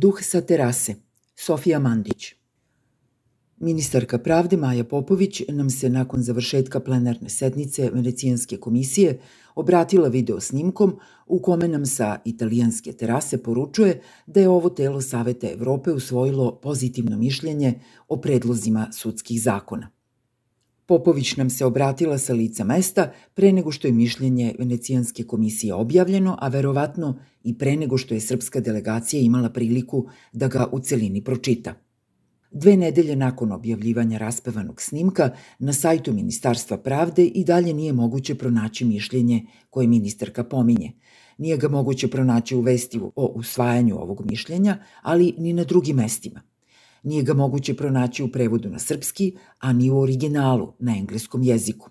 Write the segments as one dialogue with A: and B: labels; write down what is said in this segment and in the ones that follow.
A: Duh sa terase, Sofija Mandić. Ministarka pravde Maja Popović nam se nakon završetka plenarne sednice Venecijanske komisije obratila video snimkom u kome nam sa italijanske terase poručuje da je ovo telo Saveta Evrope usvojilo pozitivno mišljenje o predlozima sudskih zakona. Popović nam se obratila sa lica mesta pre nego što je mišljenje Venecijanske komisije objavljeno, a verovatno i pre nego što je srpska delegacija imala priliku da ga u celini pročita. Dve nedelje nakon objavljivanja raspevanog snimka, na sajtu Ministarstva pravde i dalje nije moguće pronaći mišljenje koje ministarka pominje. Nije ga moguće pronaći u vesti o usvajanju ovog mišljenja, ali ni na drugim mestima. Nije ga moguće pronaći u prevodu na srpski, a ni u originalu na engleskom jeziku.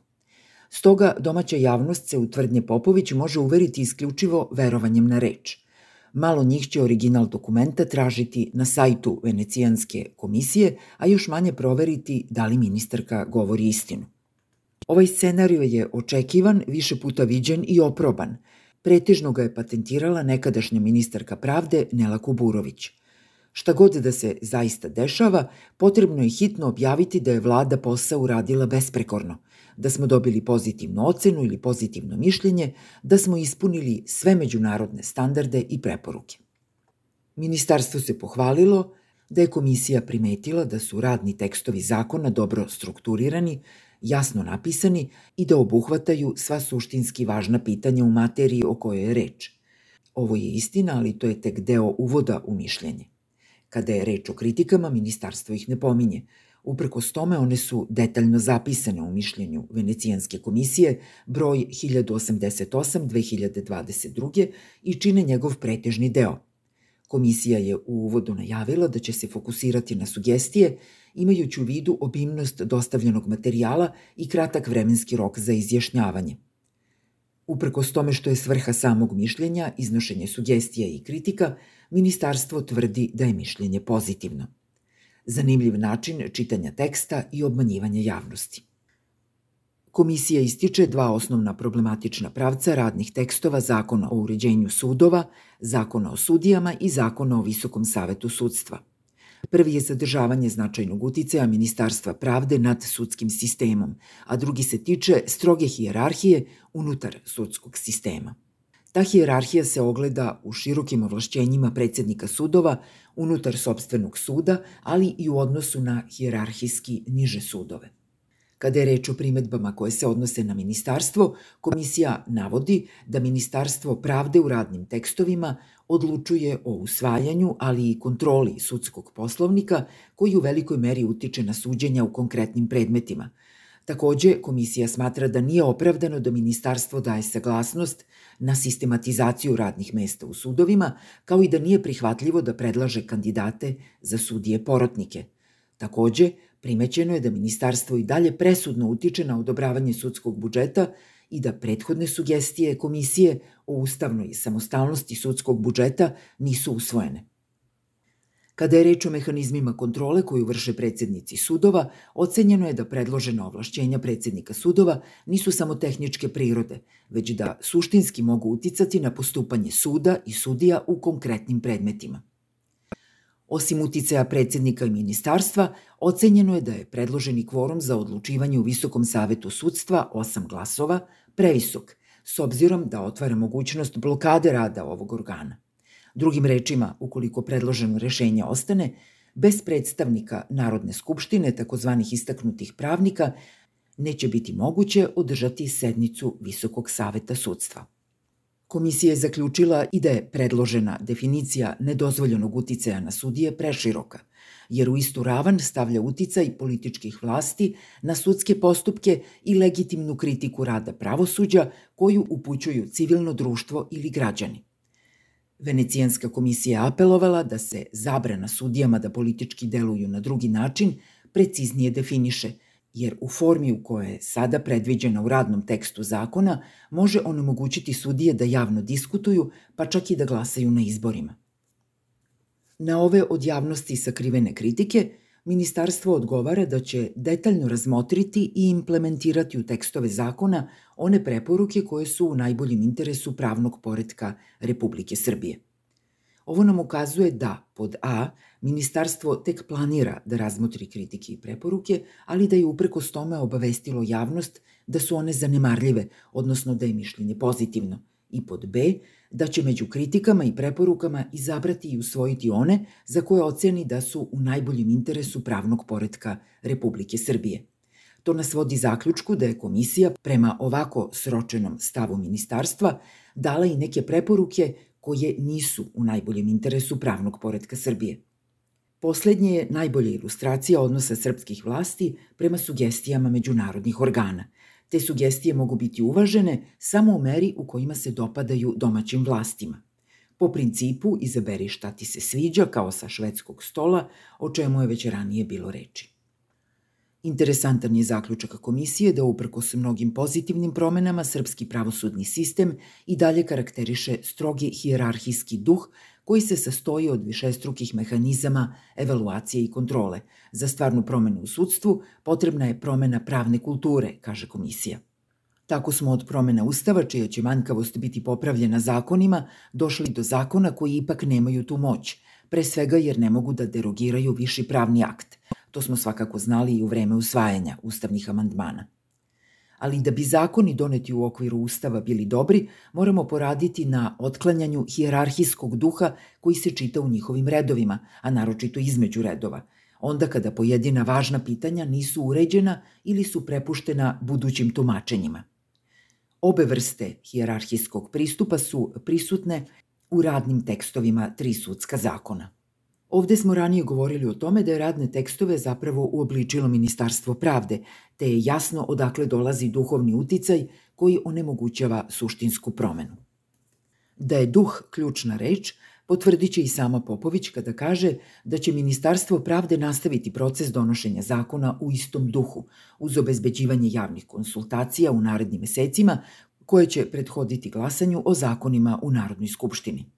A: Stoga domaća javnost se u tvrdnje Popović može uveriti isključivo verovanjem na reč. Malo njih će original dokumenta tražiti na sajtu Venecijanske komisije, a još manje proveriti da li ministarka govori istinu. Ovaj scenario je očekivan, više puta viđen i oproban. Pretežno ga je patentirala nekadašnja ministarka pravde Nela Kuburović – Šta god da se zaista dešava, potrebno je hitno objaviti da je vlada posao uradila besprekorno, da smo dobili pozitivnu ocenu ili pozitivno mišljenje, da smo ispunili sve međunarodne standarde i preporuke. Ministarstvo se pohvalilo da je komisija primetila da su radni tekstovi zakona dobro strukturirani, jasno napisani i da obuhvataju sva suštinski važna pitanja u materiji o kojoj je reč. Ovo je istina, ali to je tek deo uvoda u mišljenje. Kada je reč o kritikama, ministarstvo ih ne pominje. Uprkos tome, one su detaljno zapisane u mišljenju Venecijanske komisije broj 1088-2022 i čine njegov pretežni deo. Komisija je u uvodu najavila da će se fokusirati na sugestije, imajući u vidu obimnost dostavljenog materijala i kratak vremenski rok za izjašnjavanje. Uprkos tome što je svrha samog mišljenja, iznošenje sugestija i kritika, ministarstvo tvrdi da je mišljenje pozitivno. Zanimljiv način čitanja teksta i obmanjivanja javnosti. Komisija ističe dva osnovna problematična pravca radnih tekstova Zakona o uređenju sudova, Zakona o sudijama i Zakona o Visokom savetu sudstva. Prvi je zadržavanje značajnog uticaja Ministarstva pravde nad sudskim sistemom, a drugi se tiče stroge hijerarhije unutar sudskog sistema. Ta hijerarhija se ogleda u širokim ovlašćenjima predsednika sudova unutar sobstvenog suda, ali i u odnosu na hijerarhijski niže sudove. Kada je reč o primetbama koje se odnose na ministarstvo, komisija navodi da Ministarstvo pravde u radnim tekstovima odlučuje o usvajanju, ali i kontroli sudskog poslovnika koji u velikoj meri utiče na suđenja u konkretnim predmetima – Takođe, komisija smatra da nije opravdano da ministarstvo daje saglasnost na sistematizaciju radnih mesta u sudovima, kao i da nije prihvatljivo da predlaže kandidate za sudije porotnike. Takođe, primećeno je da ministarstvo i dalje presudno utiče na odobravanje sudskog budžeta i da prethodne sugestije komisije o ustavnoj samostalnosti sudskog budžeta nisu usvojene. Kada je reč o mehanizmima kontrole koju vrše predsednici sudova, ocenjeno je da predložena ovlašćenja predsednika sudova nisu samo tehničke prirode, već da suštinski mogu uticati na postupanje suda i sudija u konkretnim predmetima. Osim uticaja predsednika i ministarstva, ocenjeno je da je predloženi kvorum za odlučivanje u Visokom savetu sudstva, osam glasova, previsok, s obzirom da otvara mogućnost blokade rada ovog organa. Drugim rečima, ukoliko predloženo rešenje ostane, bez predstavnika Narodne skupštine, takozvanih istaknutih pravnika, neće biti moguće održati sednicu Visokog saveta sudstva. Komisija je zaključila i da je predložena definicija nedozvoljenog uticaja na sudije preširoka, jer u istu ravan stavlja uticaj političkih vlasti na sudske postupke i legitimnu kritiku rada pravosuđa koju upućuju civilno društvo ili građani. Venecijanska komisija apelovala da se zabrana sudijama da politički deluju na drugi način preciznije definiše, jer u formi u kojoj je sada predviđena u radnom tekstu zakona može onemogućiti sudije da javno diskutuju, pa čak i da glasaju na izborima. Na ove od javnosti sakrivene kritike – Ministarstvo odgovara da će detaljno razmotriti i implementirati u tekstove zakona one preporuke koje su u najboljem interesu pravnog poredka Republike Srbije. Ovo nam ukazuje da, pod A, ministarstvo tek planira da razmotri kritike i preporuke, ali da je upreko tome obavestilo javnost da su one zanemarljive, odnosno da je mišljenje pozitivno. I pod B, da će među kritikama i preporukama izabrati i usvojiti one za koje oceni da su u najboljem interesu pravnog poredka Republike Srbije. To nas vodi zaključku da je komisija prema ovako sročenom stavu ministarstva dala i neke preporuke koje nisu u najboljem interesu pravnog poredka Srbije. Poslednje je najbolja ilustracija odnosa srpskih vlasti prema sugestijama međunarodnih organa. Te sugestije mogu biti uvažene samo u meri u kojima se dopadaju domaćim vlastima. Po principu izaberi šta ti se sviđa kao sa švedskog stola, o čemu je već ranije bilo reči. Interesantan je zaključak komisije da uprkos mnogim pozitivnim promenama srpski pravosudni sistem i dalje karakteriše strogi hijerarhijski duh koji se sastoji od višestrukih mehanizama evaluacije i kontrole. Za stvarnu promenu u sudstvu potrebna je promena pravne kulture, kaže komisija. Tako smo od promena Ustava, čija će manjkavost biti popravljena zakonima, došli do zakona koji ipak nemaju tu moć, pre svega jer ne mogu da derogiraju viši pravni akt. To smo svakako znali i u vreme usvajanja ustavnih amandmana. Ali da bi zakoni doneti u okviru Ustava bili dobri, moramo poraditi na otklanjanju hijerarhijskog duha koji se čita u njihovim redovima, a naročito između redova, onda kada pojedina važna pitanja nisu uređena ili su prepuštena budućim tumačenjima. Obe vrste hijerarhijskog pristupa su prisutne u radnim tekstovima tri sudska zakona. Ovde smo ranije govorili o tome da je radne tekstove zapravo uobličilo Ministarstvo pravde, te je jasno odakle dolazi duhovni uticaj koji onemogućava suštinsku promenu. Da je duh ključna reč, potvrdit će i sama Popović kada kaže da će Ministarstvo pravde nastaviti proces donošenja zakona u istom duhu, uz obezbeđivanje javnih konsultacija u narednim mesecima, koje će prethoditi glasanju o zakonima u Narodnoj skupštini.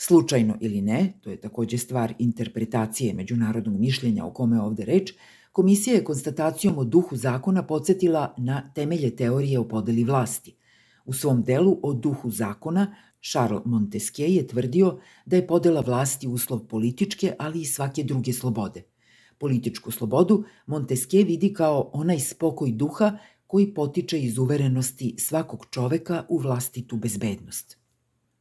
A: Slučajno ili ne, to je takođe stvar interpretacije međunarodnog mišljenja o kome ovde reč, komisija je konstatacijom o duhu zakona podsjetila na temelje teorije o podeli vlasti. U svom delu o duhu zakona Charles Montesquieu je tvrdio da je podela vlasti uslov političke, ali i svake druge slobode. Političku slobodu Montesquieu vidi kao onaj spokoj duha koji potiče iz uverenosti svakog čoveka u vlastitu bezbednost.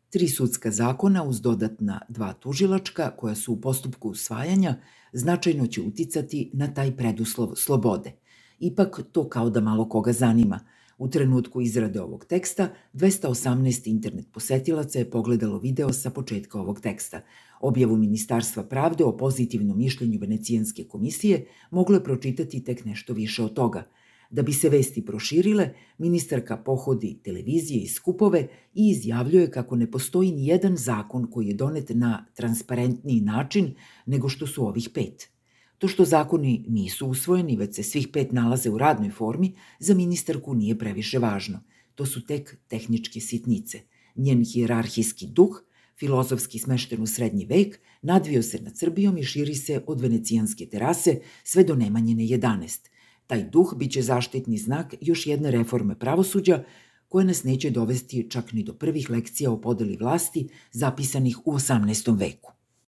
A: Tri sudska zakona uz dodatna dva tužilačka koja su u postupku usvajanja značajno će uticati na taj preduslov slobode. Ipak to kao da malo koga zanima. U trenutku izrade ovog teksta 218 internet posetilaca je pogledalo video sa početka ovog teksta. Objavu Ministarstva pravde o pozitivnom mišljenju Venecijanske komisije moglo je pročitati tek nešto više od toga – Da bi se vesti proširile, ministarka pohodi televizije i skupove i izjavljuje kako ne postoji ni jedan zakon koji je donet na transparentniji način nego što su ovih pet. To što zakoni nisu usvojeni, već se svih pet nalaze u radnoj formi, za ministarku nije previše važno. To su tek tehničke sitnice. Njen hijerarhijski duh, filozofski smešten u srednji vek, nadvio se nad Srbijom i širi se od venecijanske terase sve do Nemanjine 11 – Taj duh biće zaštitni znak još jedne reforme pravosuđa koja nas neće dovesti čak ni do prvih lekcija o podeli vlasti zapisanih u 18. veku.